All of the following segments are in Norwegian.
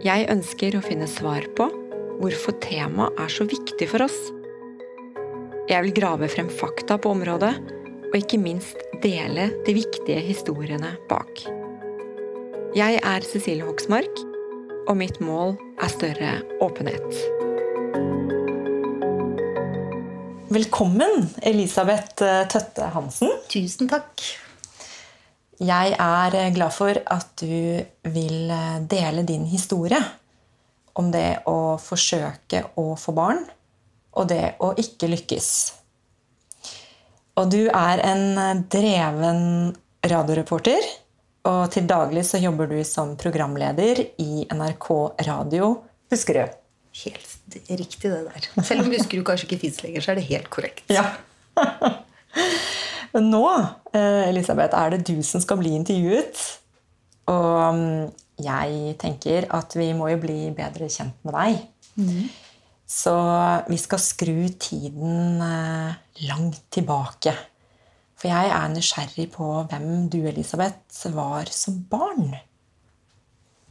Jeg ønsker å finne svar på hvorfor temaet er så viktig for oss. Jeg vil grave frem fakta på området, og ikke minst dele de viktige historiene bak. Jeg er Cecilie Hoksmark, og mitt mål er større åpenhet. Velkommen, Elisabeth eh, Tøtte Hansen. Tusen takk. Jeg er eh, glad for at du vil eh, dele din historie om det å forsøke å få barn, og det å ikke lykkes. Og du er en eh, dreven radioreporter, og til daglig så jobber du som programleder i NRK Radio Buskerud. Helt riktig, det der. Selv om Buskerud kanskje ikke fins lenger, så er det helt korrekt. Ja. Men nå, eh, Elisabeth, er det du som skal bli intervjuet. Og mm, jeg tenker at vi må jo bli bedre kjent med deg. Mm. Så vi skal skru tiden eh, langt tilbake. For jeg er nysgjerrig på hvem du, Elisabeth, var som barn.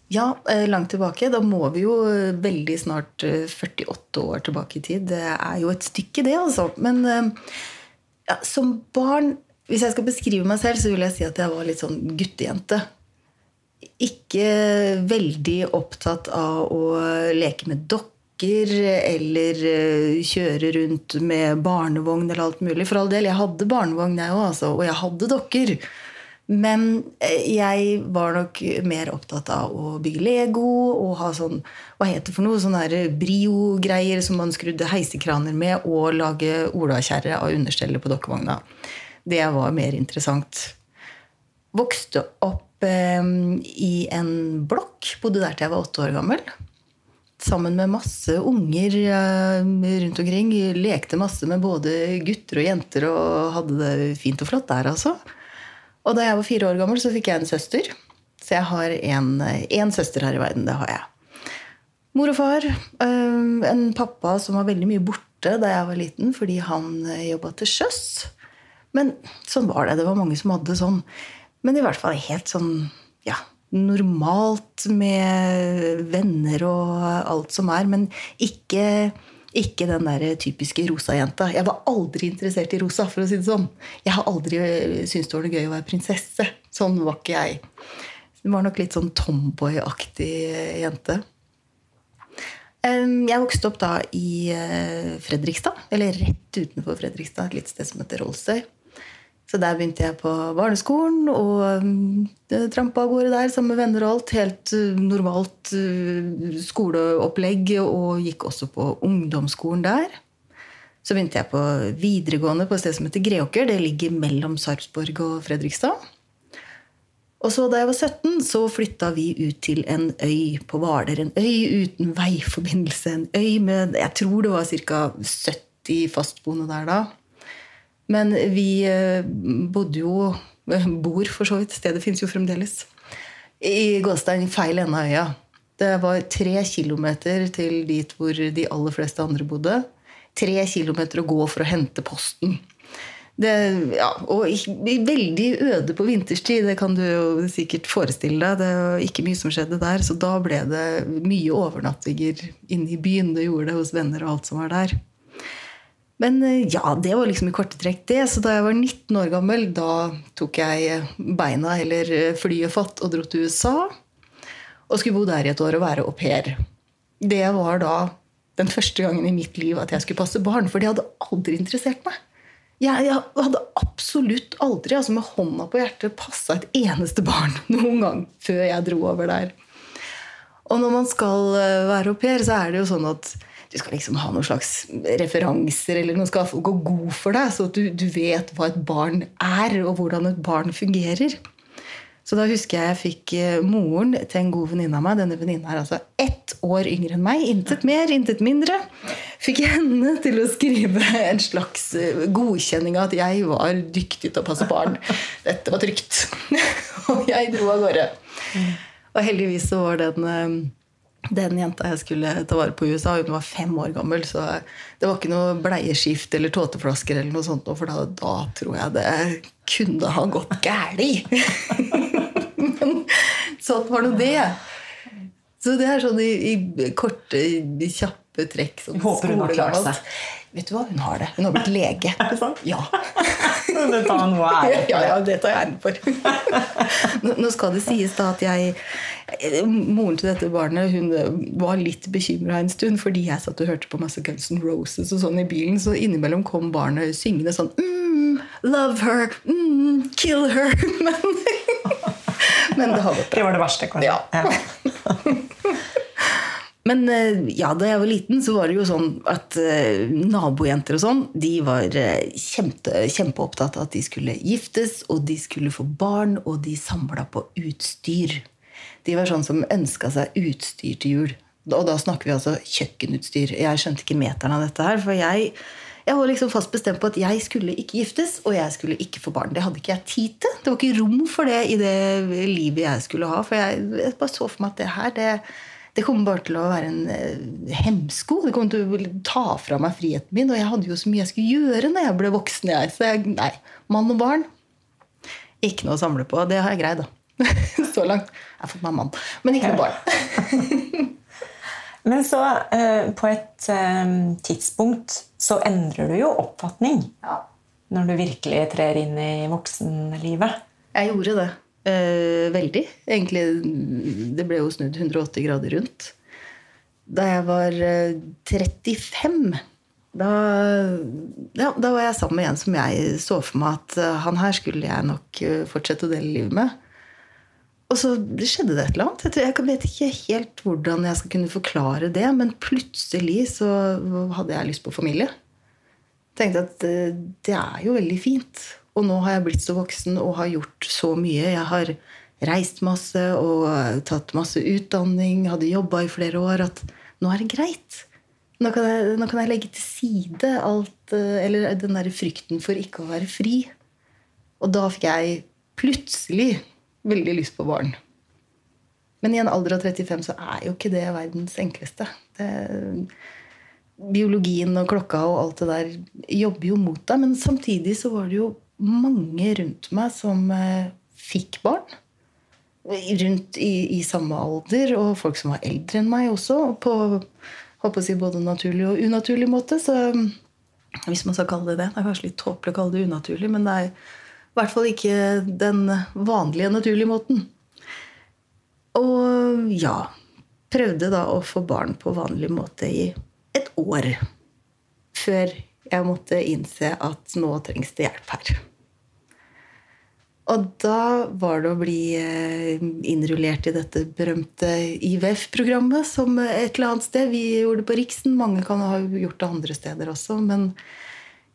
Ja, eh, langt tilbake. Da må vi jo veldig snart 48 år tilbake i tid. Det er jo et stykke, det, altså. Men ja, som barn Hvis jeg skal beskrive meg selv, så vil jeg si at jeg var litt sånn guttejente. Ikke veldig opptatt av å leke med dokker eller eh, kjøre rundt med barnevogn eller alt mulig. For all del, jeg hadde barnevogn, jeg òg, altså, og jeg hadde dokker. Men eh, jeg var nok mer opptatt av å bygge Lego og ha sånn Hva heter det for noe? Sånne Brio-greier som man skrudde heisekraner med, og lage olakjerre av understellet på dokkevogna. Det var mer interessant. Vokste opp eh, i en blokk. Bodde der til jeg var åtte år gammel. Sammen med masse unger eh, rundt omkring. Lekte masse med både gutter og jenter og hadde det fint og flott der, altså. Og da jeg var fire år gammel, så fikk jeg en søster. Så jeg har én søster her i verden. Det har jeg. Mor og far. En pappa som var veldig mye borte da jeg var liten fordi han øh, jobba til sjøs. Men sånn var det. Det var mange som hadde sånn. Men i hvert fall helt sånn ja, normalt med venner og alt som er. Men ikke ikke den der typiske rosa-jenta. Jeg var aldri interessert i rosa. for å si det sånn. Jeg har aldri syntes det var noe gøy å være prinsesse. Sånn var ikke jeg. Det var nok litt sånn tomboy-aktig jente. Jeg vokste opp da i eh, Fredrikstad, eller rett utenfor Fredrikstad. Et lite sted som heter Rolsøy. Så der begynte jeg på barneskolen og uh, trampa av gårde der sammen med venner og alt. Helt uh, normalt uh, skoleopplegg, og gikk også på ungdomsskolen der. Så begynte jeg på videregående på et sted som heter Greåker. Det ligger mellom Sarpsborg og Fredrikstad. Og så da jeg var 17, så flytta vi ut til en øy på Hvaler. En øy uten veiforbindelse. En øy med Jeg tror det var ca. 70 fastboende der da. Men vi eh, bodde jo Bor, for så vidt. Stedet fins jo fremdeles. I Gåstein, feil ende av øya. Det var tre kilometer til dit hvor de aller fleste andre bodde. Tre kilometer å gå for å hente posten. Det, ja, og veldig øde på vinterstid, det kan du jo sikkert forestille deg. Det var ikke mye som skjedde der, så da ble det mye overnattinger inne i byen. Det gjorde det hos venner og alt som var der. Men eh, ja, det var liksom i korte trekk det. Så da jeg var 19 år gammel, da tok jeg beina eller eh, flyet fatt og dro til USA. Og skulle bo der i et år og være au pair. Det var da den første gangen i mitt liv at jeg skulle passe barn. For det hadde aldri interessert meg. Jeg, jeg hadde absolutt aldri altså med hånda på hjertet passa et eneste barn noen gang før jeg dro over der. Og når man skal eh, være au pair, så er det jo sånn at du skal liksom ha noen slags referanser, eller noen skal gå god for deg, så du, du vet hva et barn er, og hvordan et barn fungerer. Så da husker jeg jeg fikk eh, moren til en god venninne av meg. Denne venninna er altså ett år yngre enn meg. Intet mer, intet mindre. Fikk jeg henne til å skrive en slags eh, godkjenning av at jeg var dyktig til å passe barn. Dette var trygt. Og jeg dro av gårde. Og heldigvis så var den eh, den jenta jeg skulle ta vare på i USA, hun var fem år gammel. Så det var ikke noe bleieskift eller tåteflasker, eller noe sånt, for da, da tror jeg det kunne ha gått gæli. Men sånn var nå det. Så det er sånn i, i korte, kjappe trekk. Sånn Håper hun har klart seg. Vet du hva, hun har det. Hun har blitt lege. Er det sant? Ja. Det tar noe ære ja, ja, det tar jeg æren for. Nå skal det sies da at jeg Moren til dette barnet hun var litt bekymra en stund fordi jeg satt og hørte på masse Guns N' Roses og sånn i bilen, så innimellom kom barnet syngende sånn mm, Love her. Mm, kill her. Men, men det har gått bra. Det var det verste, kanskje. Ja. Men eh, ja, da jeg var liten, så var det jo sånn at eh, nabojenter og sånn, de var eh, kjempe, kjempeopptatt av at de skulle giftes, og de skulle få barn, og de samla på utstyr. De var sånn som ønska seg utstyr til jul. Og da snakker vi altså kjøkkenutstyr. Jeg skjønte ikke meteren av dette her, for jeg, jeg var liksom fast bestemt på at jeg skulle ikke giftes, og jeg skulle ikke få barn. Det hadde ikke jeg tid til. Det var ikke rom for det i det livet jeg skulle ha. For jeg, jeg bare så for meg at det her, det, det kommer bare til å være en eh, hemsko. Det kommer til å ta fra meg friheten min. Og jeg hadde jo så mye jeg skulle gjøre når jeg ble voksen. Jeg. Så jeg, nei, mann og barn, ikke noe å samle på. Det har jeg greid, da. Så langt. Jeg har fått meg mann. Men ikke noe barn. Men så, eh, på et eh, tidspunkt, så endrer du jo oppfatning. Ja. Når du virkelig trer inn i voksenlivet. Jeg gjorde det. Eh, veldig. Egentlig, det ble jo snudd 180 grader rundt. Da jeg var eh, 35, da, ja, da var jeg sammen med en som jeg så for meg at eh, han her skulle jeg nok eh, fortsette å dele livet med. Og så skjedde det et eller annet. Jeg Jeg vet ikke helt hvordan jeg skal kunne forklare det, men plutselig så hadde jeg lyst på familie tenkte at eh, det er jo veldig fint. Og nå har jeg blitt så voksen og har gjort så mye. Jeg har reist masse og tatt masse utdanning, hadde jobba i flere år. At nå er det greit. Nå kan jeg, nå kan jeg legge til side alt eh, Eller den der frykten for ikke å være fri. Og da fikk jeg plutselig veldig lyst på barn. Men i en alder av 35 så er jo ikke det verdens enkleste. Det, biologien og klokka og alt det der jobber jo mot deg. Men samtidig så var det jo mange rundt meg som eh, fikk barn. Rundt i, i samme alder, og folk som var eldre enn meg også. På, håper å si både naturlig og unaturlig måte. Så hvis man skal kalle det det. Det er kanskje litt tåpelig å kalle det unaturlig, men det er i hvert fall ikke den vanlige, naturlige måten. Og ja Prøvde da å få barn på vanlig måte i et år. Før jeg måtte innse at nå trengs det hjelp her. Og da var det å bli eh, innrullert i dette berømte IVF-programmet som et eller annet sted. Vi gjorde det på Riksen. Mange kan ha gjort det andre steder også. Men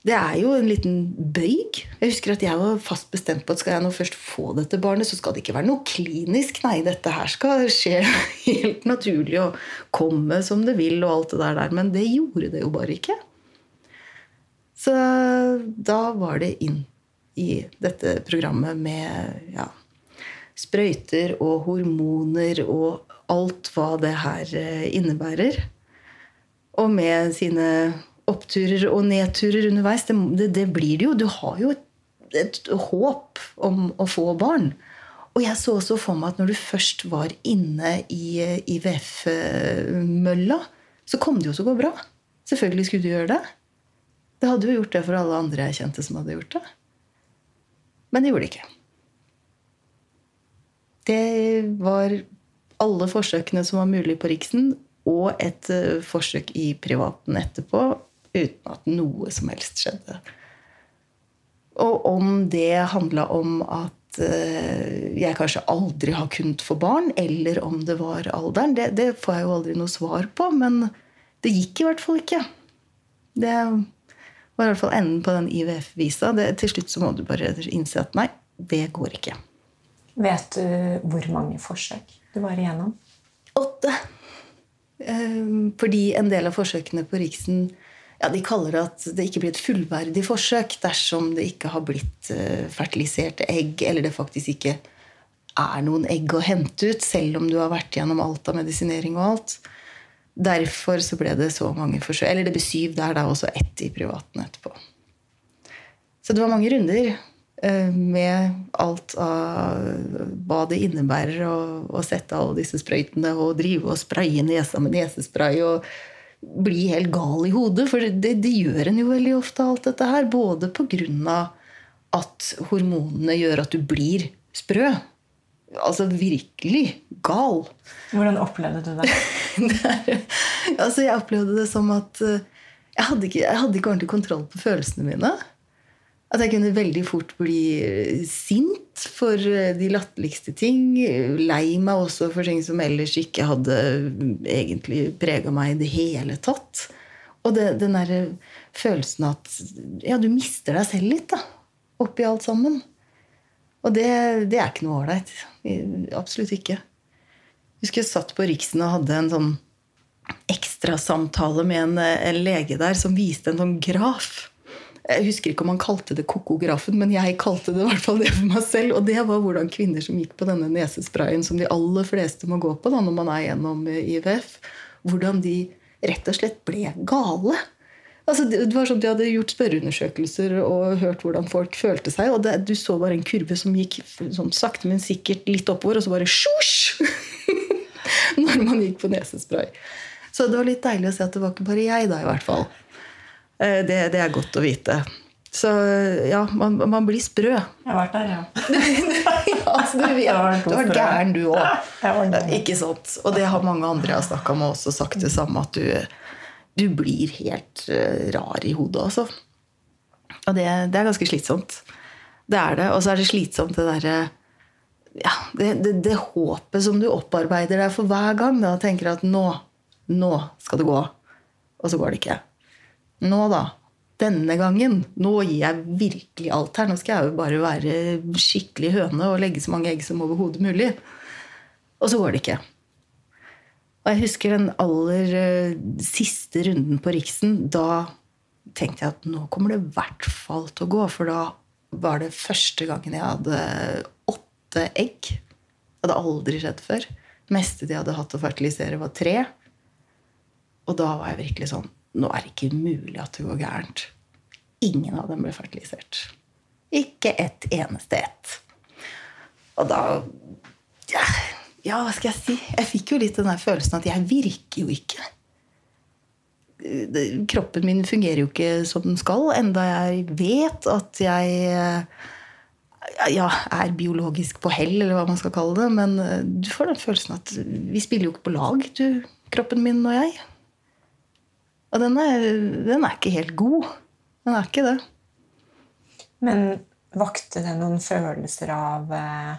det er jo en liten bøyg. Jeg husker at jeg var fast bestemt på at skal jeg nå først få dette barnet, så skal det ikke være noe klinisk. Nei, dette her skal skje helt naturlig og komme som det vil og alt det der. Men det gjorde det jo bare ikke. Så da var det inn i dette programmet med ja, sprøyter og hormoner og alt hva det her eh, innebærer. Og med sine oppturer og nedturer underveis. Det, det, det blir det jo. Du har jo et, et håp om å få barn. Og jeg så også for meg at når du først var inne i IVF-mølla, så kom det jo til å gå bra. Selvfølgelig skulle du gjøre det. Det hadde jo gjort det for alle andre jeg kjente som hadde gjort det. Men det gjorde det ikke. Det var alle forsøkene som var mulig på Riksen, og et uh, forsøk i privaten etterpå, uten at noe som helst skjedde. Og om det handla om at uh, jeg kanskje aldri har kunnet få barn, eller om det var alderen, det, det, får jeg jo aldri noe svar på. Men det gikk i hvert fall ikke. Det var i hvert fall enden på den IVF-visa. Til slutt så må du bare innse at nei, det går ikke. Vet du hvor mange forsøk du var igjennom? Åtte. Ehm, fordi en del av forsøkene på Riksen ja, de kaller det at det ikke blir et fullverdig forsøk dersom det ikke har blitt eh, fertiliserte egg, eller det faktisk ikke er noen egg å hente ut, selv om du har vært gjennom alt av medisinering og alt. Derfor så ble det så mange forsøk. Eller det ble syv der, da, også ett i privaten etterpå. Så det var mange runder. Eh, med alt av hva det innebærer å, å, sette alle disse sprøytene og drive og spraye nesa med nesespray og bli helt gal i hodet. For det, det gjør en jo veldig ofte, alt dette her. Både pga. at hormonene gjør at du blir sprø. Altså virkelig gal. Hvordan opplevde du det? det altså jeg opplevde det som at eh, jeg hadde ikke, jeg hadde ikke ordentlig kontroll på følelsene mine. At jeg kunne veldig fort bli eh, sint for eh, de latterligste ting. Lei meg også for ting som ellers ikke hadde mm, egentlig prega meg i det hele tatt. Og det, den derre følelsen at ja, du mister deg selv litt da, oppi alt sammen. Og det, det er ikke noe ålreit. Absolutt ikke. Jeg husker jeg satt på Riksen og hadde en sånn ekstrasamtale med en, en lege der som viste en sånn graf jeg husker ikke om han kalte det kokografen, men jeg kalte det i hvert fall det for meg selv. Og det var hvordan kvinner som gikk på denne nesesprayen, som de aller fleste må gå på da, når man er gjennom IVF, hvordan de rett og slett ble gale. Altså, det var sånn De hadde gjort spørreundersøkelser og hørt hvordan folk følte seg. og det, Du så bare en kurve som gikk sånn sakte, men sikkert litt oppover, og så bare sjosj! Når man gikk på nesespray. Så det var litt deilig å se at det var ikke bare jeg, da, i hvert fall. Eh, det, det, er godt å vite. Så ja, man, man blir sprø. Jeg har vært der, ja. ja altså, du, vet, du var gæren, du òg. Ikke sant? Og det har mange andre jeg har snakka med, også sagt det samme. At du, du blir helt uh, rar i hodet, altså. Og det, det, er ganske slitsomt. Det er det. Og så er det slitsomt det derre ja, det, det, det, håpet som du opparbeider deg for hver gang. Da tenker at nå, nå skal det gå. Og så går det ikke. Nå, da. Denne gangen. Nå gir jeg virkelig alt her. Nå skal jeg jo bare være skikkelig høne og legge så mange egg som overhodet mulig. Og så går det ikke. Og jeg husker den aller eh, siste runden på Riksen. Da tenkte jeg at nå kommer det i hvert fall til å gå. For da var det første gangen jeg hadde åtte egg. Det hadde aldri skjedd før. Det meste de hadde hatt å fertilisere, var tre. Og da var jeg virkelig sånn nå er det ikke mulig at det går gærent. Ingen av dem ble fertilisert. Ikke et eneste ett. Og da ja, ja, hva skal jeg si? Jeg fikk jo litt den der følelsen at jeg virker jo ikke. Kroppen min fungerer jo ikke som den skal, enda jeg vet at jeg ja, er biologisk på hell, eller hva man skal kalle det. Men du får den følelsen at vi spiller jo ikke på lag, du, kroppen min og jeg. Og den er, den er ikke helt god. Den er ikke det. Men vakte det noen følelser av eh,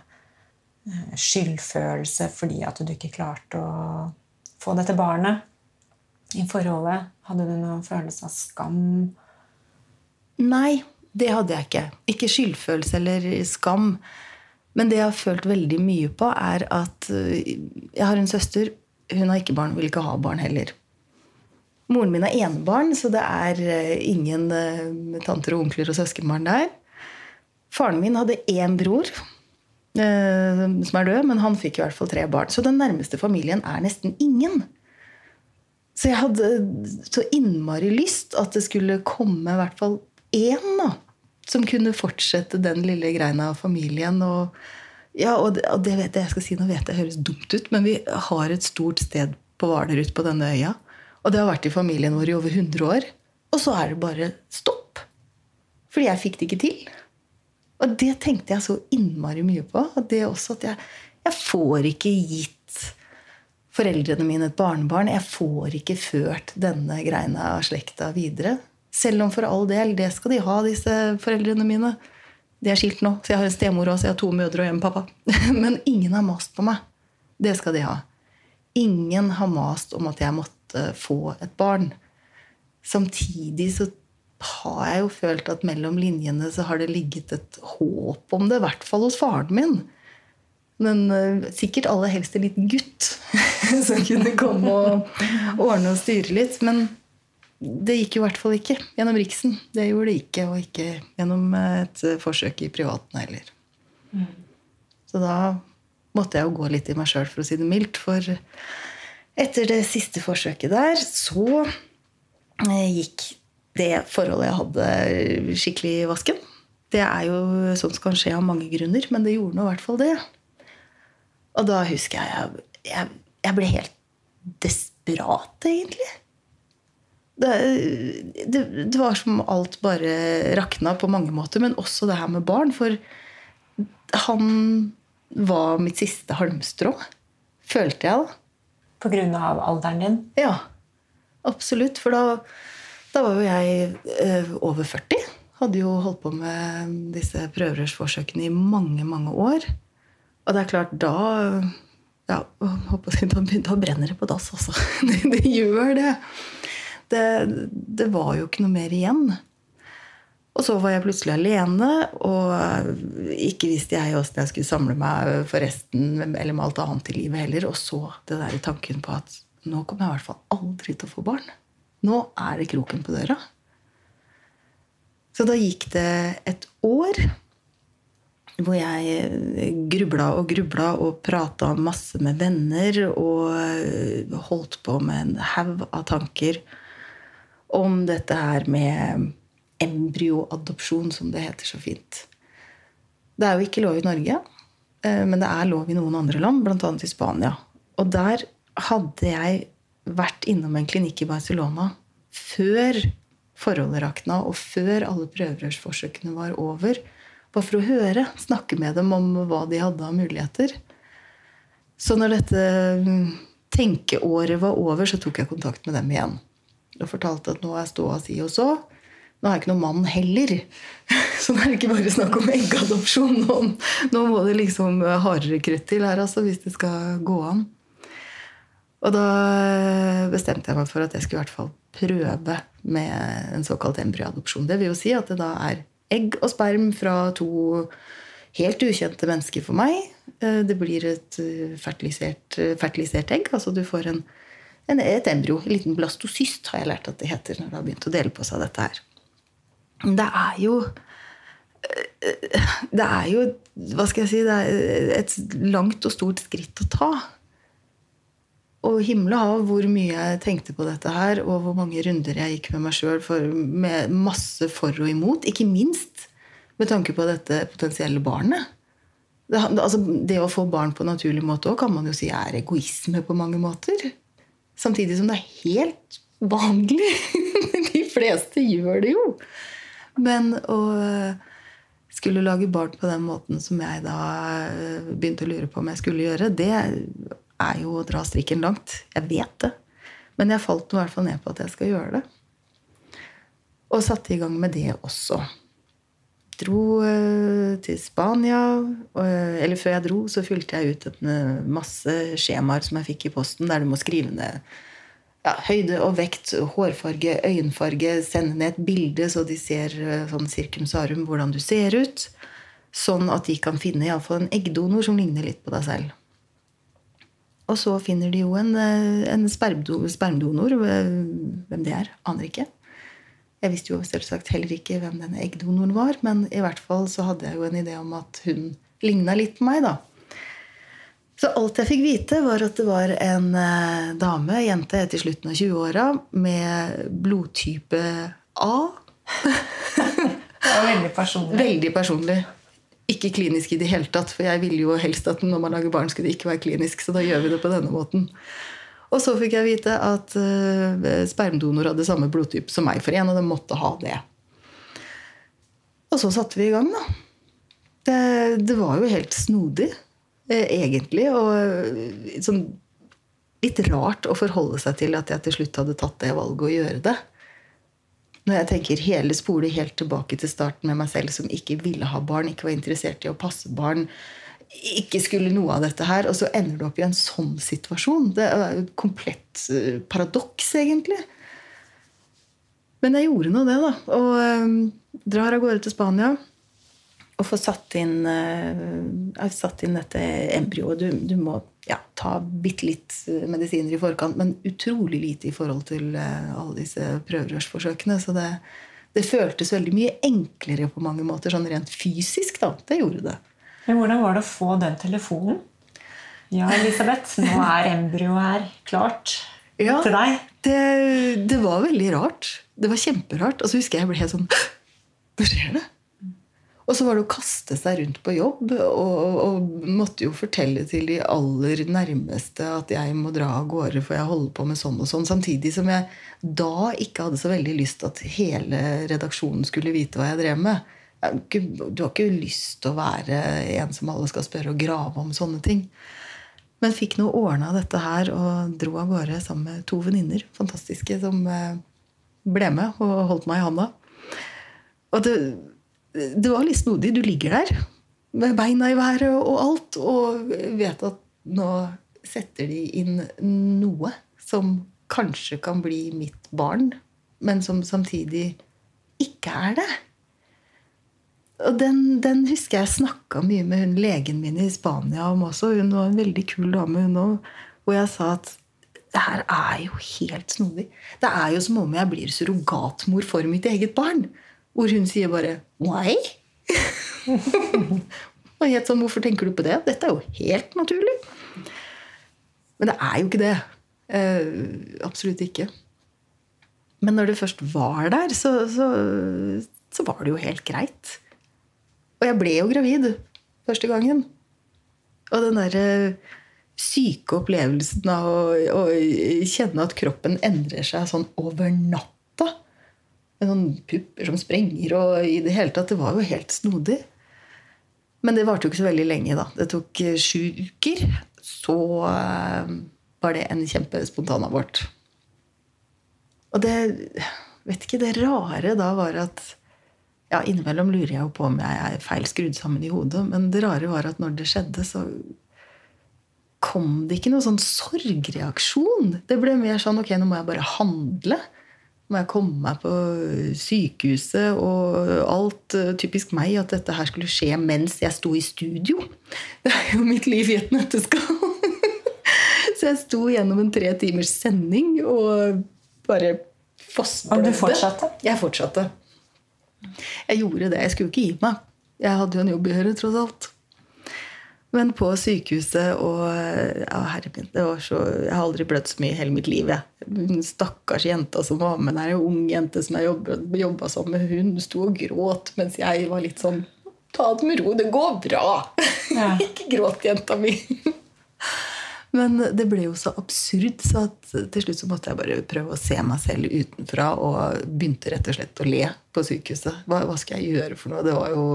skyldfølelse fordi at du ikke klarte å få dette barnet i forholdet? Hadde du noen følelse av skam? Nei, det hadde jeg ikke. Ikke skyldfølelse eller skam. Men det jeg har følt veldig mye på, er at eh, jeg har en søster. Hun har ikke barn, vil ikke ha barn heller. Moren min er enebarn, så det er eh, ingen tanter og onkler og søskenbarn der. Faren min hadde én bror som er død, men han fikk i hvert fall tre barn. Så den nærmeste familien er nesten ingen. Så jeg hadde så innmari lyst at det skulle komme i hvert fall én da, som kunne fortsette den lille greina av familien. Og, ja, og det, og det vet jeg, jeg skal si, nå vet jeg høres dumt ut, men vi har et stort sted på Hvalerud på denne øya. Og det har vært i familien vår i over 100 år. Og så er det bare stopp. Fordi jeg fikk det ikke til. Og det tenkte jeg så innmari mye på. Og det også at jeg, jeg får ikke gitt foreldrene mine et barnebarn. Jeg får ikke ført denne greina av slekta videre. Selv om for all del, det skal de ha, disse foreldrene mine. De er skilt nå, så jeg har en stemor også. Jeg har to mødre og en pappa. Men ingen har mast på meg. Det skal de ha. Ingen har mast om at jeg måtte få et barn. Samtidig så har jeg jo følt at mellom linjene så har det ligget et håp om det, i hvert fall hos faren min. Men uh, sikkert aller helst en liten gutt som kunne komme og ordne og styre litt. Men det gikk jo i hvert fall ikke gjennom Riksen. Det gjorde det ikke, og ikke gjennom et forsøk i privaten heller. Mm. Så da måtte jeg jo gå litt i meg sjøl, for å si det mildt. For etter det siste forsøket der, så eh, gikk det forholdet jeg hadde, skikkelig i vasken. Det er jo sånt som kan skje av mange grunner, men det gjorde nå i hvert fall det. Og da husker jeg jeg, jeg, jeg ble helt desperat, egentlig. Det, det, det, var som alt bare rakna på mange måter, men også det her med barn. For han var mitt siste halmstrå, følte jeg da. På grunn av alderen din? Ja, absolutt. For da, da var jo jeg eh, over 40. Hadde jo holdt på med disse prøverørsforsøkene i mange, mange år. Og det er klart, da ja, jeg, da, brenner det på dass, altså. Det, det gjør det. det. det. var jo ikke noe mer igjen. Og så var jeg plutselig alene, og ikke visste jeg åssen jeg skulle samle meg for resten eller med alt annet i livet heller. Og så det der tanken på at nå kommer jeg i hvert fall aldri til å få barn. Nå er det kroken på døra. Så da gikk det et år hvor jeg grubla og grubla og prata masse med venner og holdt på med en haug av tanker om dette her med embryoadopsjon, som det heter så fint. Det er jo ikke lov i Norge, eh, men det er lov i noen andre land, bl.a. i Spania. Og der hadde jeg vært innom en klinikk i Barcelona før forholdet rakna, og før alle prøverørsforsøkene var over bare for å høre. Snakke med dem om hva de hadde av muligheter. Så når dette mm, tenkeåret var over, så tok jeg kontakt med dem igjen. Og fortalte at nå er ståa si og så. Nå har jeg ikke noen mann heller. Så nå er det ikke bare snakk om eggadopsjon. Nå, nå må det liksom hardere krutt til her, altså, hvis det skal gå an. Og da bestemte jeg meg for at jeg skulle i hvert fall prøve med en såkalt embryoadopsjon. Det vil jo si at det da er egg og sperm fra to helt ukjente mennesker for meg. Eh, det blir et eh, fertilisert, eh, fertilisert egg. Altså du får en, en, et embryo. En liten blastocyst har jeg lært at det heter når det har begynt å dele på seg dette her. Det er jo Det er jo Hva skal jeg si? Det er et langt og stort skritt å ta. Og himle hav hvor mye jeg tenkte på dette her, og hvor mange runder jeg gikk med meg sjøl med masse for og imot. Ikke minst med tanke på dette potensielle barnet. Det, altså, det å få barn på en naturlig måte òg kan man jo si er egoisme på mange måter. Samtidig som det er helt vanlig. De fleste gjør det jo. Men å skulle lage barn på den måten som jeg da eh, begynte å lure på om jeg skulle gjøre, det er jo å dra strikken langt. Jeg vet det. Men jeg falt i hvert fall ned på at jeg skal gjøre det. Og satte i gang med det også. Dro uh, til Spania. Eller før jeg dro, så fylte jeg ut en uh, masse skjemaer som jeg fikk i posten, der du må skrive ned ja, høyde og vekt, hårfarge, øyenfarge, sende ned et bilde så de ser sånn cirkumsarum hvordan du ser ut. Sånn at de kan finne iallfall en eggdonor som ligner litt på deg selv. Og så finner de jo en, eh, en spermdonor. Hvem det er, aner ikke. Jeg visste jo selvsagt heller ikke hvem denne eggdonoren var, men i hvert fall så hadde jeg jo en idé om at hun ligna litt på meg, da. Så alt jeg fikk vite, var at det var en eh, dame, jente etter slutten av 20-åra, med blodtype A. det var veldig personlig. Veldig personlig ikke klinisk i det hele tatt. For jeg ville jo helst at når man lager barn, skulle det ikke være klinisk. Så da gjør vi det på denne måten. Og så fikk jeg vite at uh, spermdonor hadde samme blodtype som meg, for en av dem måtte ha det. Og så satte vi i gang, da. Det, det var jo helt snodig, eh, egentlig. Og eh, sånn litt rart å forholde seg til at jeg til slutt hadde tatt det valget å gjøre det. Når jeg tenker hele spole helt tilbake til starten med meg selv, som ikke ville ha barn, ikke var interessert i å passe barn, ikke skulle noe av dette her, og så ender du opp i en sånn situasjon. Det er et komplett eh, paradoks, egentlig. Men jeg gjorde nå det, da. Og øh, drar av gårde til Spania og får satt inn, uh, satt inn dette embryoet. Du, du, må ja, ta bitte litt medisiner i forkant, men utrolig lite i forhold til uh, alle disse prøverørsforsøkene. Så det, det, føltes veldig mye enklere på mange måter, sånn rent fysisk. da, Det gjorde det. Men hvordan var det å få den telefonen? Ja, Elisabeth, nå er embryoet her klart ja, til deg. Det, det, var veldig rart. Det var kjemperart. Og så husker jeg jeg ble helt sånn Hva skjer det? Og så var det å kaste seg rundt på jobb og, og, måtte jo fortelle til de aller nærmeste at jeg må dra av gårde, for jeg holder på med sånn og sånn. Samtidig som jeg da ikke hadde så veldig lyst til at hele redaksjonen skulle vite hva jeg drev med. Du har ikke lyst til å være en som alle skal spørre og grave om sånne ting. Men fikk nå ordna dette her og dro av gårde sammen med to venninner fantastiske som eh, ble med og holdt meg i handa. Og det, det var litt snodig. Du ligger der med beina i været og alt og vet at nå setter de inn noe som kanskje kan bli mitt barn, men som samtidig ikke er det. Og den, den, husker jeg snakka mye med hun legen min i Spania om også. Hun var en veldig kul dame, hun òg. Hvor jeg sa at det her er jo helt snodig. Det er jo som om jeg blir surrogatmor for mitt eget barn. Hvor hun sier bare 'why'? og helt sånn, Hvorfor tenker du på det? Dette er jo helt naturlig. Men det er jo ikke det. Uh, absolutt ikke. Men når det først var der, så, så, så var det jo helt greit. Og jeg ble jo gravid første gangen. Og den derre syke opplevelsen av å, å, kjenne at kroppen endrer seg sånn over natta. Med noen pupper som sprenger og i det hele tatt. Det var jo helt snodig. Men det varte jo ikke så veldig lenge, da. Det tok eh, sju uker. Så uh, var det en kjempespontan abort. Og det vet ikke, det rare da var at ja, Innimellom lurer jeg jo på om jeg er feil skrudd sammen i hodet. Men det rare var at når det skjedde, så kom det ikke noen sånn sorgreaksjon. Det ble mer sånn ok, nå må jeg bare handle. Må jeg komme meg på sykehuset og alt typisk meg at dette her skulle skje mens jeg sto i studio. Det er jo mitt liv i et nøtteskall. Så jeg sto gjennom en tre timers sending og bare fossblødde. Og du fortsatte? Jeg fortsatte. Jeg gjorde det. Jeg skulle ikke gi meg. Jeg hadde jo en jobb å gjøre, tross alt. Men på sykehuset og ja, herre min, det var så, Jeg har aldri blødd så mye i hele mitt liv. Jeg. Stakkars jenta som var med der, en ung jente som jeg jobba sammen med, hun sto og gråt mens jeg var litt sånn Ta det med ro, det går bra! Ja. ikke gråt, jenta mi! Men det ble jo så absurd, så til slutt så måtte jeg bare prøve å se meg selv utenfra. Og begynte rett og slett å le på sykehuset. Hva, hva skal jeg gjøre for noe? Det var jo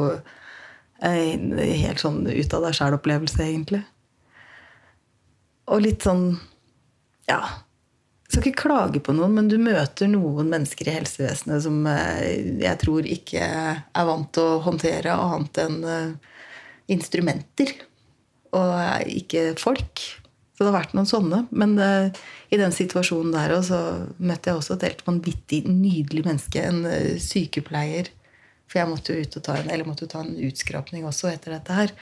helt sånn ut av deg sjæl-opplevelse, egentlig. Og litt sånn Ja. Jeg skal ikke klage på noen, men du møter noen mennesker i helsevesenet som eh, jeg tror ikke er vant til å håndtere annet enn eh, instrumenter. Og ikke folk. Så det har vært noen sånne. Men i den situasjonen der også, så møtte jeg også et helt vanvittig nydelig menneske. En sykepleier. For jeg måtte jo ut og ta en, eller måtte ta en utskrapning også etter dette her.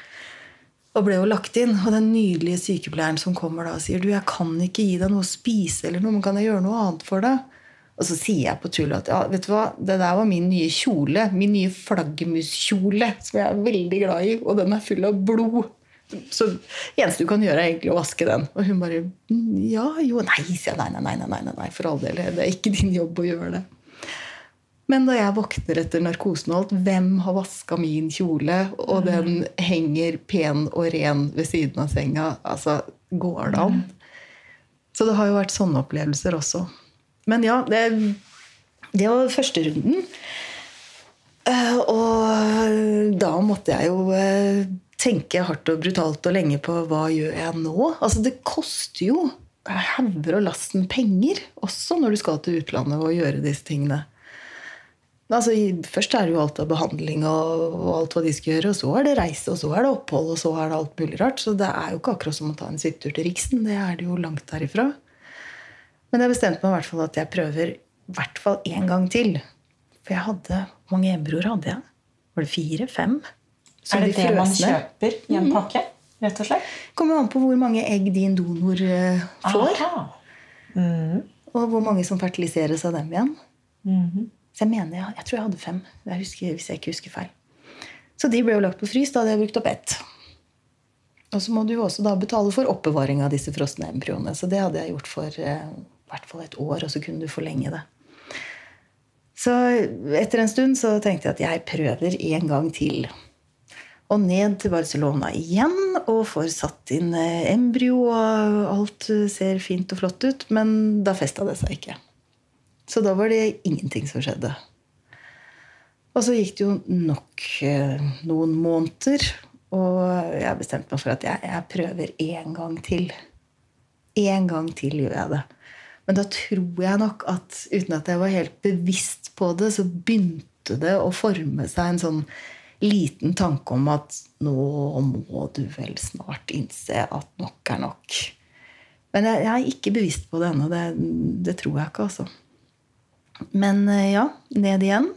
Og ble jo lagt inn. Og den nydelige sykepleieren som kommer da og sier du, jeg kan ikke gi deg noe å spise, eller noe, men kan jeg gjøre noe annet for deg? Og så sier jeg på tull at ja, vet du hva, det der var min nye kjole. Min nye flaggermuskjole, som jeg er veldig glad i. Og den er full av blod. Så det eneste du kan gjøre, er egentlig å vaske den. Og hun bare Ja, jo, nei, sier jeg. Nei, nei, nei, nei, nei, for all del. Det er ikke din jobb å gjøre det. Men da jeg våkner etter narkosen og alt, hvem har vaska min kjole, og den henger pen og ren ved siden av senga? Altså, går det an? Så det har jo vært sånne opplevelser også. Men ja, det, det var første runden. Eh, og da måtte jeg jo eh, tenke hardt og brutalt og lenge på hva gjør jeg nå? Altså, det koster jo hauger og lasten penger også når du skal til utlandet og gjøre disse tingene. Altså, først er det jo alt av behandling og, og, alt hva de skal gjøre, og så er det reise, og så er det opphold, og så er det alt mulig rart. Så det er jo ikke akkurat som å ta en svipptur til Riksen. Det er det jo langt derifra. Men jeg bestemte meg i hvert fall at jeg prøver i hvert fall én gang til. For jeg hadde Hvor mange embryoer hadde jeg? Var det fire? Fem? Så er det de det man kjøper i en mhm. pakke? rett og slett? Kommer an på hvor mange egg din donor uh, får. Mm. Og hvor mange som fertiliseres av dem igjen. Mm. Så jeg mener, jeg, jeg tror jeg hadde fem. Jeg husker, hvis jeg ikke husker feil. Så de ble jo lagt på frys. Da hadde jeg brukt opp ett. Og så må du jo også da betale for oppbevaring av disse frosne embryoene. Så det hadde jeg gjort for eh, hvert fall et år, og så kunne du forlenge det. Så etter en stund så tenkte jeg at jeg prøver en gang til. Og ned til Barcelona igjen og får satt inn eh, embryo, og alt ser fint og flott ut. Men da festa det seg ikke. Så da var det ingenting som skjedde. Og så gikk det jo nok eh, noen måneder, og jeg bestemte meg for at jeg, jeg prøver én gang til. Én gang til gjør jeg det. Men da tror jeg nok at uten at jeg var helt bevisst på det, så begynte det å forme seg en sånn liten tanke om at nå må du vel snart innse at nok er nok. Men jeg, jeg er ikke bevisst på det ennå. Det, det, tror jeg ikke, altså. Men eh, ja, ned igjen.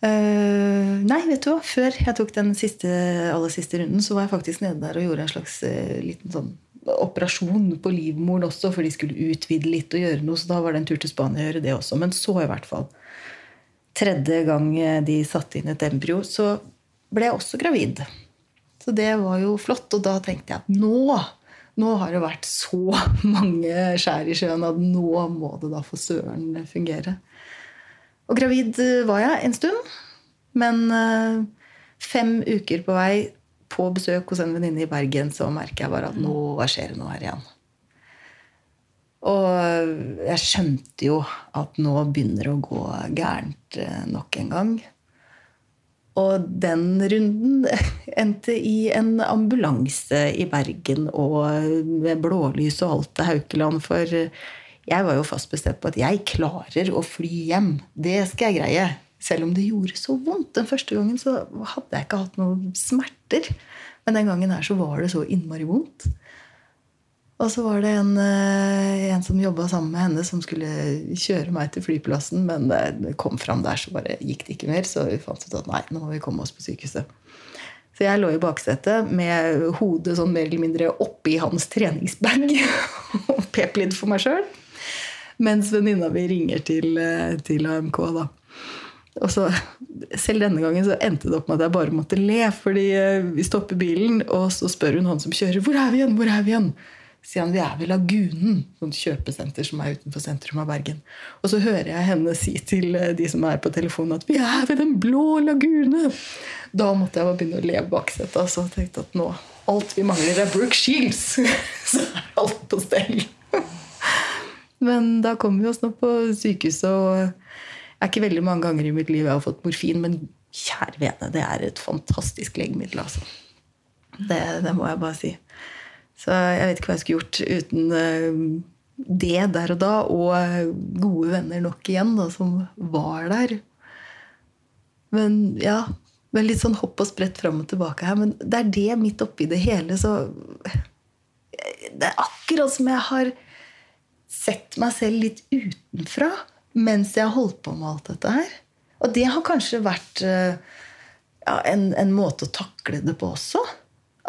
Uh, nei, vet du hva. Før jeg tok den siste, aller siste runden, så var jeg faktisk nede der og gjorde en slags uh, liten sånn operasjon på livmoren også, for de skulle utvide litt og gjøre noe. Så da var det en tur til Spania å gjøre det også. Men så, i hvert fall. Tredje gang de satte inn et embryo, så ble jeg også gravid. Så det var jo flott. Og da tenkte jeg at nå nå har det vært så mange skjær i sjøen at nå må det da for søren fungere. Og gravid var jeg en stund. Men eh, fem uker på vei på besøk hos en venninne i Bergen, så merker jeg bare at nå skjer det noe her igjen. Og jeg skjønte jo at nå begynner det å gå gærent eh, nok en gang. Og den runden endte i en ambulanse i Bergen og med blålys og alt til Haukeland. For jeg var jo fast bestemt på at jeg klarer å fly hjem. Det skal jeg greie. Selv om det gjorde så vondt. Den første gangen så hadde jeg ikke hatt noen smerter. Men den gangen her så var det så innmari vondt. Og så var det en, eh, en som jobba sammen med henne, som skulle kjøre meg til flyplassen. Men det kom fram der, så bare gikk det ikke mer. Så vi fant ut at nei, nå må vi komme oss på sykehuset. Så jeg lå i baksetet med hodet sånn mer eller mindre oppi hans treningsbag og pep litt for meg sjøl. Mens venninna mi ringer til, eh, til AMK, da. Og så, Selv denne gangen så endte det opp med at jeg bare måtte le. fordi eh, vi stopper bilen, og så spør hun han som kjører, 'Hvor er vi igjen?' Hvor er vi igjen? Han vi er ved Lagunen, sånn kjøpesenter som er utenfor sentrum av Bergen. Og så hører jeg henne si til eh, de som er på telefonen, at vi er ved Den blå lagune. Da måtte jeg bare begynne å le baksetet altså, og tenkte at nå alt vi mangler, er Brooke Shields. så er alt på stell. Men da kom vi oss nå på sykehuset, og det er ikke veldig mange ganger i mitt liv jeg har fått morfin, men kjære vene, det er et fantastisk legemiddel, altså. Det, det må jeg bare si. Så jeg vet ikke hva jeg skulle gjort uten eh, det der og da, og gode venner nok igjen da, som var der. Men ja men Litt sånn hopp og sprett fram og tilbake her. Men det er det midt oppi det hele, så Det er akkurat som jeg har sett meg selv litt utenfra mens jeg har holdt på med alt dette her. Og det har kanskje vært eh, ja, en, en, måte å takle det på også.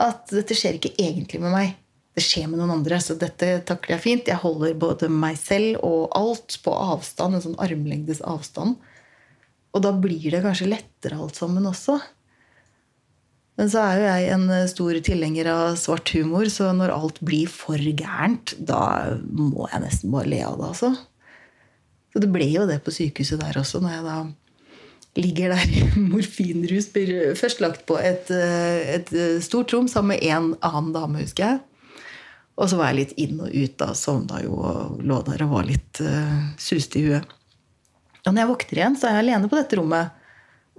At dette skjer ikke egentlig med meg. Det skjer med noen andre. Så dette takler jeg fint. Jeg holder både meg selv og alt på avstand. En sånn armlengdes avstand. Og da blir det kanskje lettere alt sammen også. Men så er jo jeg en stor tilhenger av svart humor, så når alt blir for gærent, da må jeg nesten bare le av det, altså. Så det ble jo det på sykehuset der også, når jeg da ligger der i morfinrus. Blir først lagt på et, eh, et stort rom sammen med en annen dame, husker jeg. Og så var jeg litt inn og ut. da, Sovna jo og lå der og var litt uh, suste i huet. Og når jeg våkner igjen, så er jeg alene på dette rommet.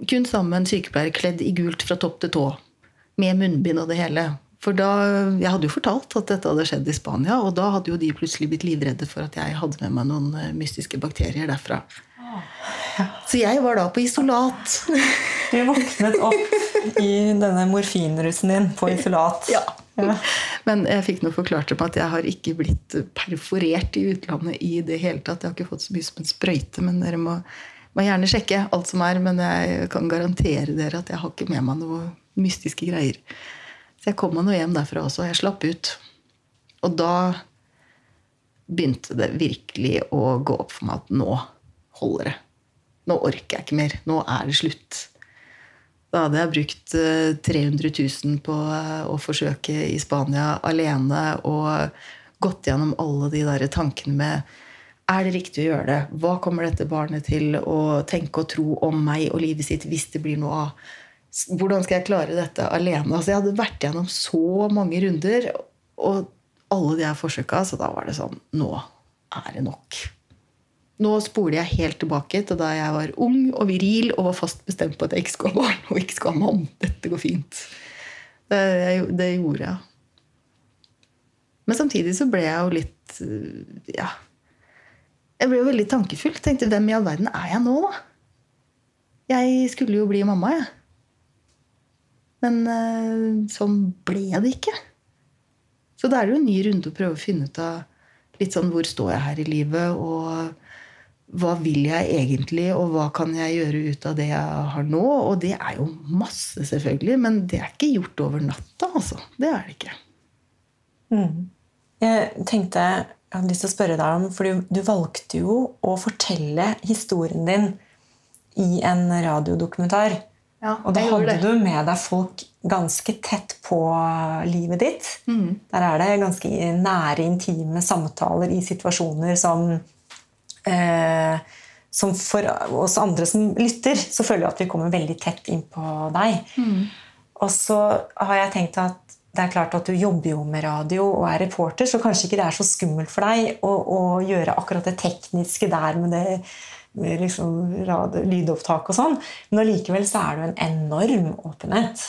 Kun sammen med en sykepleier kledd i gult fra topp til tå. Med munnbind og det hele. For da, Jeg hadde jo fortalt at dette hadde skjedd i Spania, og da hadde jo de plutselig blitt livredde for at jeg hadde med meg noen eh, mystiske bakterier derfra. Så jeg var da på isolat. Du våknet opp i denne morfinrusen din på isolat. Ja. ja. Men jeg fikk nå forklart om at jeg har ikke blitt perforert i utlandet i det hele tatt. Jeg har ikke fått så mye som en sprøyte, men dere må, må gjerne sjekke alt som er. Men jeg kan garantere dere at jeg har ikke med meg noe mystiske greier. Så jeg kom meg nå hjem derfra også. Jeg slapp ut. Og da begynte det virkelig å gå opp for meg at nå holder det. Nå orker jeg ikke mer. Nå er det slutt. Da hadde jeg brukt 300 eh, 000 på eh, å forsøke i Spania alene og gått gjennom alle de der tankene med er det riktig å gjøre det? Hva kommer dette barnet til å tenke og tro om meg og livet sitt hvis det blir noe av? Hvordan skal jeg klare dette alene? Altså, jeg hadde vært gjennom så mange runder, og alle de her forsøka, så da var det sånn Nå er det nok. Nå spoler jeg helt tilbake til da jeg var ung og viril og var fast bestemt på at jeg ikke skulle ha barn og ikke skulle ha mann. Dette går fint. Det, det, gjorde jeg. Men samtidig så ble jeg jo litt Ja. Jeg ble jo veldig tankefull. Tenkte hvem i all verden er jeg nå, da? Jeg skulle jo bli mamma, jeg. Men uh, sånn ble det ikke. Så da er det jo en ny runde å prøve å finne ut av litt sånn hvor står jeg her i livet, og hva vil jeg egentlig, og hva kan jeg gjøre ut av det jeg har nå? Og det er jo masse, selvfølgelig, men det er ikke gjort over natta, altså. Det er det ikke. Mm. Jeg tenkte jeg hadde lyst til å spørre deg om, for du valgte jo å fortelle historien din i en radiodokumentar. Ja, og da hadde du med deg folk ganske tett på livet ditt. Mm. Der er det ganske nære, intime samtaler i situasjoner som som for oss andre som lytter, så føler jeg at vi kommer veldig tett inn på deg. Mm. Og så har jeg tenkt at det er klart at du jobber jo med radio og er reporter, så kanskje ikke det er så skummelt for deg å, å gjøre akkurat det tekniske der med det med liksom radio, lydopptak og sånn. Men allikevel så er jo en enorm åpenhet.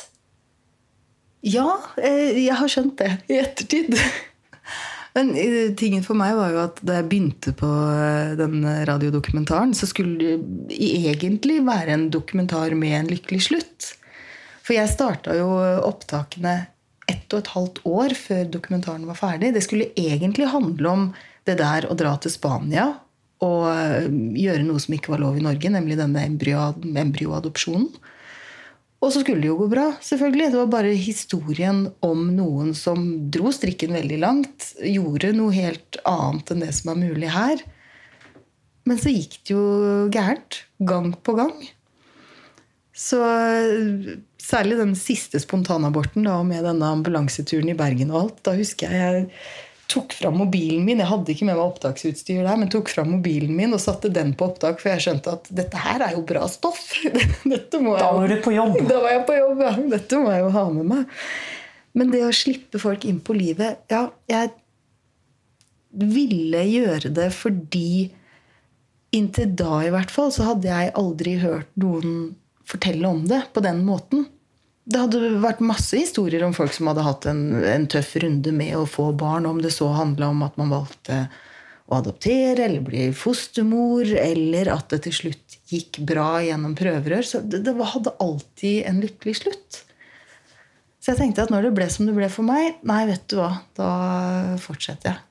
Ja, eh, jeg har skjønt det i ettertid. Men eh, tingen for meg var jo at da jeg begynte på eh, den radiodokumentaren, så skulle det egentlig være en dokumentar med en lykkelig slutt. For jeg starta jo opptakene ett og et halvt år før dokumentaren var ferdig. Det skulle egentlig handle om det der å dra til Spania og eh, gjøre noe som ikke var lov i Norge, nemlig denne embryoadopsjonen. Og så skulle det jo gå bra, selvfølgelig. Det var bare historien om noen som dro strikken veldig langt. Gjorde noe helt annet enn det som er mulig her. Men så gikk det jo gærent. Gang på gang. Så særlig den siste spontanaborten da, med denne ambulanseturen i Bergen og alt, da husker jeg jeg tok fram mobilen min. Jeg hadde ikke med meg opptaksutstyr der, men tok fram mobilen min og satte den på opptak, for jeg skjønte at dette her er jo bra stoff. Da var du på jobb. Da var jeg på jobb, ja. Dette må jeg jo ha med meg. Men det å slippe folk inn på livet Ja, jeg ville gjøre det fordi Inntil da i hvert fall så hadde jeg aldri hørt noen fortelle om det på den måten. Det hadde vært masse historier om folk som hadde hatt en, en tøff runde med å få barn, om det så handla om at man valgte å adoptere eller bli fostermor, eller at det til slutt gikk bra gjennom prøverør. Så det, det hadde alltid en lykkelig slutt. Så jeg tenkte at når det ble som det ble for meg, nei, vet du hva, da fortsetter jeg.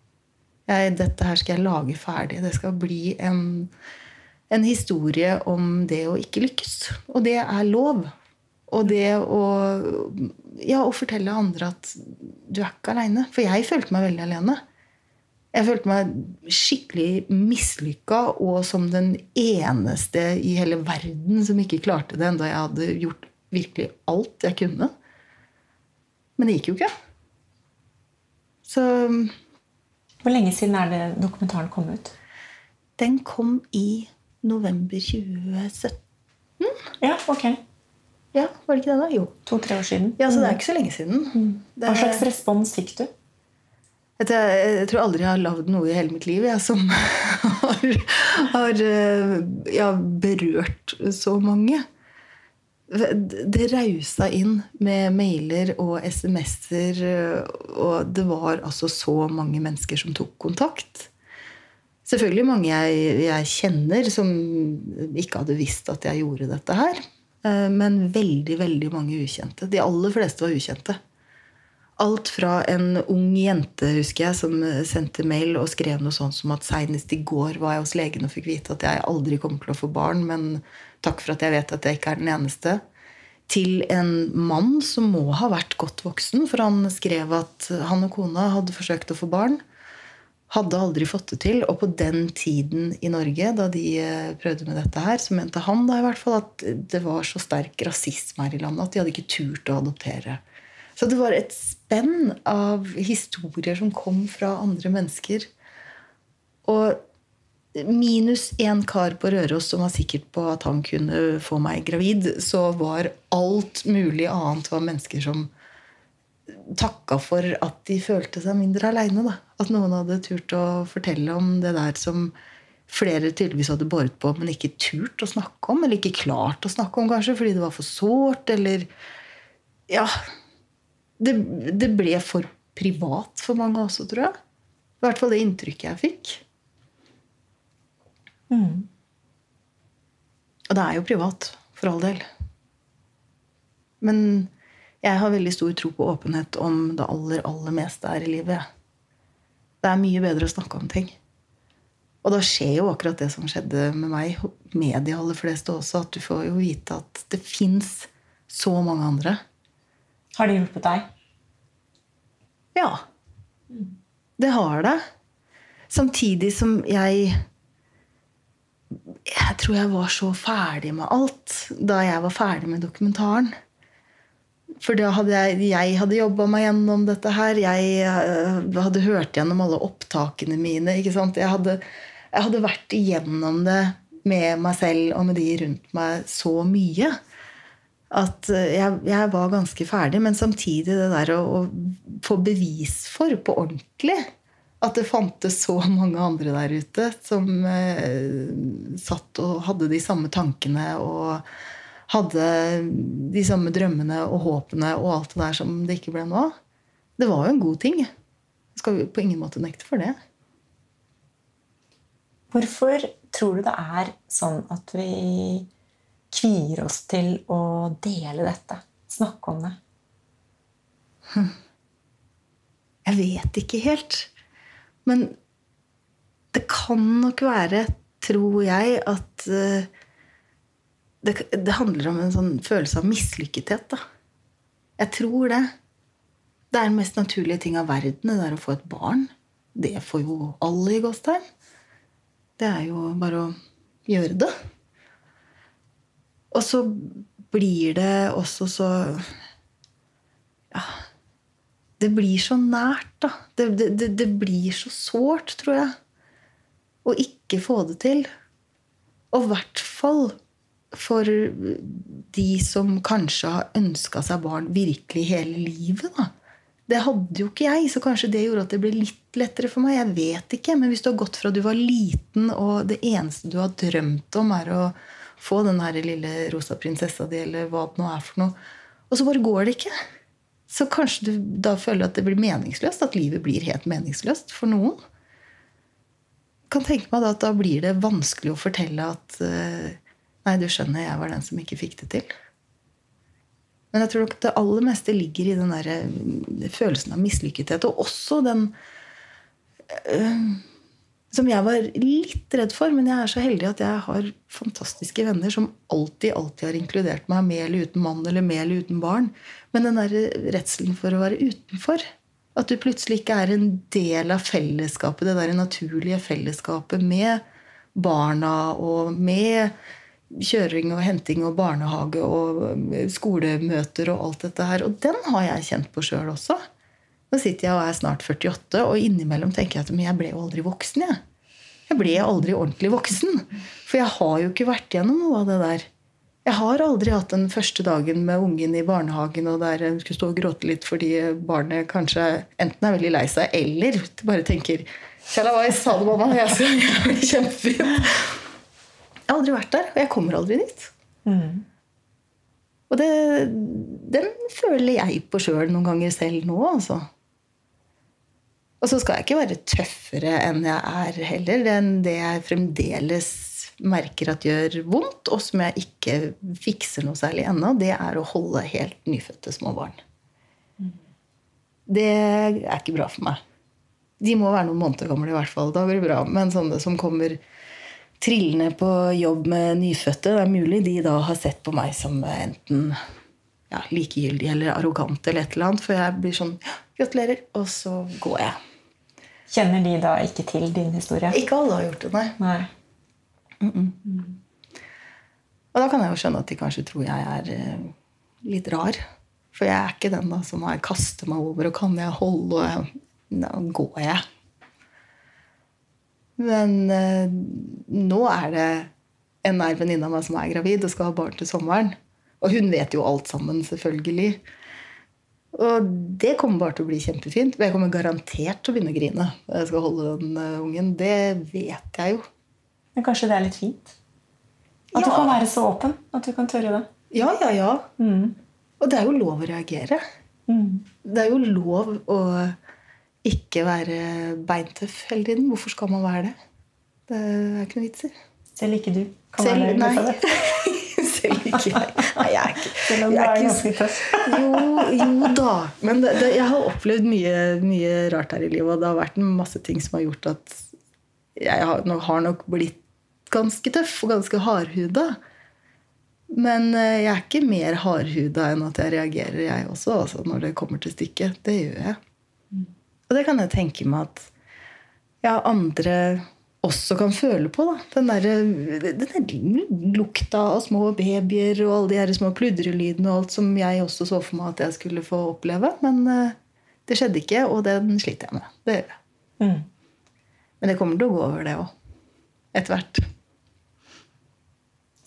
jeg dette her skal jeg lage ferdig. Det skal bli en, en historie om det å ikke lykkes. Og det er lov. Og det å, ja, å fortelle andre at du er ikke aleine. For jeg følte meg veldig alene. Jeg følte meg skikkelig mislykka og som den eneste i hele verden som ikke klarte det, enda jeg hadde gjort virkelig alt jeg kunne. Men det gikk jo ikke. Så Hvor lenge siden er det dokumentaren kom ut? Den kom i november 2017. Ja, ok. Ja, var det ikke det da? Jo. To-tre år siden. Ja, Så det er ikke så lenge siden. Mm. Hva slags respons fikk du? Jeg tror aldri jeg har lagd noe i hele mitt liv jeg, som har, har eh, ja, berørt så mange. Det rausa inn med mailer og SMS-er, og det var altså så mange mennesker som tok kontakt. Selvfølgelig mange jeg, jeg, kjenner som ikke hadde visst at jeg gjorde dette her. Eh, men veldig, veldig mange ukjente. De aller fleste var ukjente. Alt fra en ung jente husker jeg, som sendte mail og skrev noe sånt som at seinest i går var jeg hos legen og fikk vite at jeg aldri kommer til å få barn, men takk for at jeg vet at jeg ikke er den eneste. Til en mann som må ha vært godt voksen, for han skrev at han og kona hadde forsøkt å få barn. Hadde aldri fått det til. Og på den tiden i Norge, da de eh, prøvde med dette her, så mente han da i hvert fall at det var så sterk rasisme her i landet at de hadde ikke turt å adoptere. Så det var et spenn av historier som kom fra andre mennesker. Og minus én kar på Røros som var sikker på at han kunne få meg gravid, så var alt mulig annet var mennesker som takka for at de følte seg mindre aleine. At noen hadde turt å fortelle om det der som flere tydeligvis hadde båret på, men ikke turt å snakke om. Eller ikke klart å snakke om, kanskje, fordi det var for sårt. Eller Ja. Det, det ble for privat for mange også, tror jeg. I hvert fall det inntrykket jeg fikk. Mm. Og det er jo privat, for all del. Men jeg har veldig stor tro på åpenhet om det aller, aller meste her i livet. Det er mye bedre å snakke om ting. Og da skjer jo akkurat det som skjedde med meg, med de aller fleste også, at du får jo vite at det fins så mange andre. Har det hjulpet deg? Ja. Det har det. Samtidig som jeg Jeg tror jeg var så ferdig med alt da jeg var ferdig med dokumentaren. For da hadde jeg, jeg jobba meg gjennom dette her. Jeg uh, hadde hørt gjennom alle opptakene mine. ikke sant? Jeg hadde, jeg hadde, vært igjennom det med meg selv og med de rundt meg så mye. At uh, jeg, jeg, var ganske ferdig. Men samtidig det der å, å, få bevis for på ordentlig at det fantes så mange andre der ute som eh, satt og hadde de samme tankene. og hadde de samme drømmene og håpene og alt det der som det ikke ble nå. Det var jo en god ting. Skal vi på ingen måte nekte for det. Hvorfor tror du det er sånn at vi kvier oss til å dele dette? Snakke om det? Hm. Jeg vet ikke helt. Men det kan nok være, tror jeg, at uh, det, det, handler om en sånn følelse av mislykkethet. Da. Jeg tror det. Det er den mest naturlige ting av verden, det der å få et barn. Det får jo alle i gåstegn. Det er jo bare å gjøre det. Og så blir det også så Ja. Det blir så nært, da. Det, det, det blir så sårt, tror jeg, å ikke få det til. Og i hvert fall for de som kanskje har ønska seg barn virkelig hele livet. da. Det hadde jo ikke jeg, så kanskje det gjorde at det ble litt lettere for meg. Jeg vet ikke, Men hvis du har gått fra du var liten, og det eneste du har drømt om, er å få den her lille rosa prinsessa di, eller hva det nå er for noe, og så bare går det ikke, så kanskje du da føler at det blir meningsløst. At livet blir helt meningsløst for noen. Jeg kan tenke meg da at da blir det vanskelig å fortelle at uh, Nei, du skjønner, jeg var den som ikke fikk det til. Men jeg tror nok det aller meste ligger i den der eh, følelsen av mislykkethet. Og også den øh, som jeg var litt redd for. Men jeg er så heldig at jeg har fantastiske venner som alltid alltid har inkludert meg med eller uten mann eller med eller uten barn. Men den der redselen for å være utenfor. At du plutselig ikke er en del av fellesskapet, det der naturlige fellesskapet med barna og med kjøring og henting og barnehage og eh, skolemøter og alt dette her. Og den har jeg kjent på sjøl også. Nå sitter jeg og er snart 48, og innimellom tenker jeg at men jeg ble jo aldri voksen. Jeg. jeg ble aldri ordentlig voksen. For jeg har jo ikke vært gjennom noe av det der. Jeg har aldri hatt den første dagen med ungen i barnehagen og der jeg skulle stå og gråte litt fordi barnet kanskje enten er veldig lei seg, eller bare tenker Shalawai, sa det, mamma. Jeg skal kjempefint. Jeg har aldri vært der, og jeg kommer aldri dit. Mm. Og det, den føler jeg på sjøl noen ganger selv nå, altså. Og så skal jeg ikke være tøffere enn jeg er heller. Det, det jeg fremdeles merker at gjør vondt, og som jeg ikke fikser noe særlig ennå, det er å holde helt nyfødte små barn. Det er ikke bra for meg. De må være noen måneder gamle i hvert fall. Da blir det bra. Men sånne som kommer trillende på jobb med nyfødte, det er mulig de da har sett på meg som enten ja, likegyldig eller arrogant eller et eller annet. For jeg blir sånn Gratulerer. Og så går jeg. Kjenner de da ikke til din historie? Ikke alle har gjort det, nei. nei. Mm -mm. Og da kan jeg jo skjønne at de kanskje tror jeg er eh, litt rar. For jeg er ikke den da som har kastet meg over, og kan jeg holde, og da går jeg. Men eh, nå er det en nær venninne av meg som er gravid og skal ha barn til sommeren. Og hun vet jo alt sammen, selvfølgelig. Og det kommer bare til å bli kjempefint. Jeg kommer garantert til å begynne å grine når jeg skal holde den uh, ungen. Det vet jeg jo. Men kanskje det er litt fint? At ja. du kan være så åpen? At du kan tørre det? Ja, ja, ja. Mm. Og det er jo lov å reagere. Mm. Det er jo lov å ikke være beintøff hele tiden. Hvorfor skal man være det? Det er ikke noe vits i. Selv ikke du kan Selv, være nei. Selv ikke jeg. Nei, jeg er ikke Selv om du er ganske tøff. jo, jo da. Men det, det, jeg har opplevd mye, mye, rart her i livet, og det har vært masse ting som har gjort at jeg har, har nok blitt ganske tøff og ganske hardhuda. Men eh, jeg er ikke mer hardhuda enn at jeg reagerer, jeg også, altså, når det kommer til stykket. Det gjør jeg. Og det kan jeg tenke meg at ja, andre også kan føle på. Da. Den der, lukta av små babyer og alle de her små pludrelydene og alt som jeg også så for meg at jeg skulle få oppleve. Men uh, det skjedde ikke, og den sliter jeg med. Det gjør jeg. Mm. Men det kommer til å gå over, det òg. Etter hvert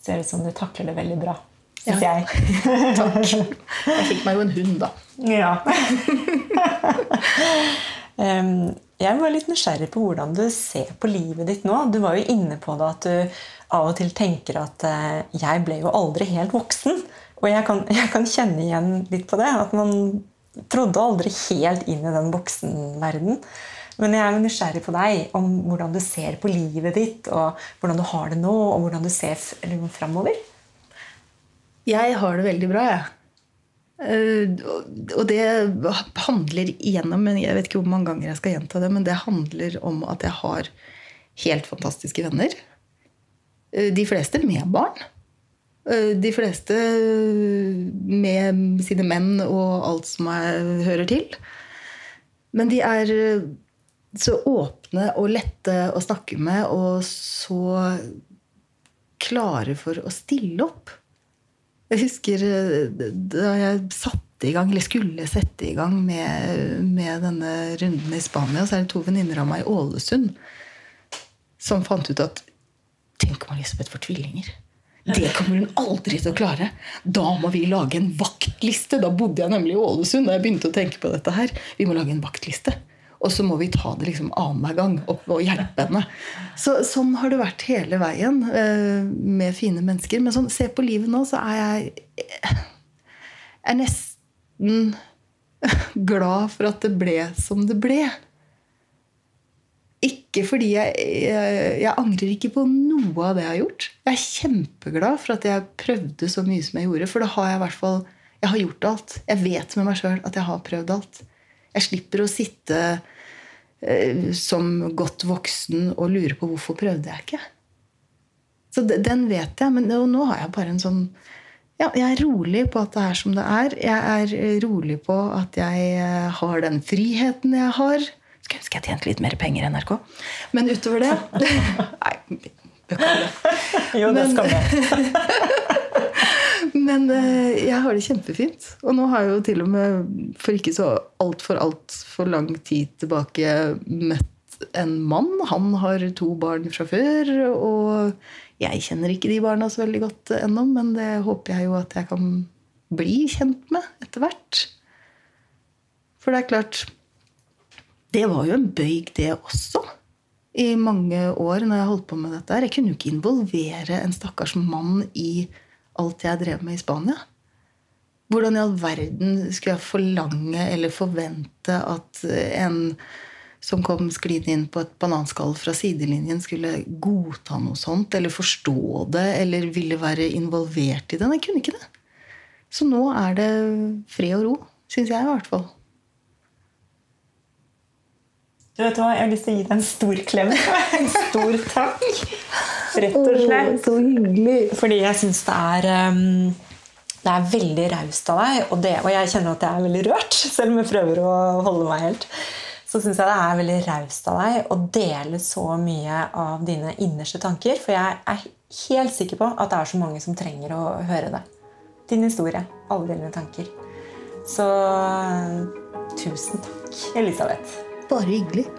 ser ut som du takler det veldig bra. Syns ja. jeg. Takk. Jeg fikk meg jo en hund, da. Ja. um, jeg var litt nysgjerrig på hvordan du ser på livet ditt nå. Du var jo inne på det at du av og til tenker at uh, jeg ble jo aldri helt voksen. Og jeg kan, jeg kan, kjenne igjen litt på det. At man trodde aldri helt inn i den voksenverdenen. Men jeg er nysgjerrig på deg om hvordan du ser på livet ditt, og hvordan du har det nå, og hvordan du ser framover. Jeg har det veldig bra, jeg. Eh, og det handler igjennom Jeg vet ikke hvor mange ganger jeg skal gjenta det, men det handler om at jeg har helt fantastiske venner. Eh, de fleste med barn. Eh, de fleste med sine menn og alt som jeg hører til. Men de er så åpne og lette å snakke med, og så klare for å stille opp. Jeg husker eh, da jeg satte i gang, eller skulle sette i gang med, med denne runden i Spania, så er det to venninner av meg i Ålesund som fant ut at Tenk om Elisabeth får tvillinger. Det kommer hun aldri til å klare. Da må vi lage en vaktliste. Da bodde jeg nemlig i Ålesund da jeg begynte å tenke på dette her. Vi må lage en vaktliste. Og så må vi ta det liksom annenhver gang og, og hjelpe henne. Så, sånn har det vært hele veien eh, med fine mennesker. Men sånn, se på livet nå, så er jeg er nesten glad for at det ble som det ble. Ikke fordi jeg, jeg, jeg, angrer ikke på noe av det jeg har gjort. Jeg er kjempeglad for at jeg prøvde så mye som jeg gjorde. For da har jeg i hvert fall jeg har gjort alt. Jeg vet med meg sjøl at jeg har prøvd alt. Jeg slipper å sitte eh, som godt voksen og lure på hvorfor prøvde jeg ikke. Så den vet jeg. Men nå har jeg bare en sånn ja, jeg er rolig på at det er som det er. Jeg er rolig på at jeg eh, har den friheten jeg har. Skulle ønske jeg tjente litt mer penger i NRK. Men utover det Nei, bør ikke det. Jo, det skal vi. Men eh, jeg har det kjempefint. Og nå har jeg jo til og med for ikke så altfor altfor lang tid tilbake møtt en mann. Han har to barn fra før. Og jeg kjenner ikke de barna så veldig godt ennå, men det håper jeg jo at jeg kan bli kjent med etter hvert. For det er klart Det var jo en bøyg, det også. I mange år når jeg holdt på med dette. Jeg kunne jo ikke involvere en stakkars mann i alt jeg drev med i Spania. Hvordan i all verden skulle jeg forlange eller forvente at en som kom sklidende inn på et bananskall fra sidelinjen, skulle godta noe sånt, eller forstå det, eller ville være involvert i det. Jeg kunne ikke det. Så nå er det fred og ro, syns jeg i hvert fall. Du vet hva, Jeg har lyst til å gi deg en stor klem. En stor takk. Rett og slett. Oh, så hyggelig. Fordi jeg syns det er um, Det er veldig raust av deg, og, det, og jeg kjenner at jeg er veldig rørt, selv om jeg prøver å holde meg helt. Så syns jeg det er veldig raust av deg å dele så mye av dine innerste tanker. For jeg er helt sikker på at det er så mange som trenger å høre det. Din historie. Alle dine tanker. Så tusen takk, Elisabeth. Bare hyggelig.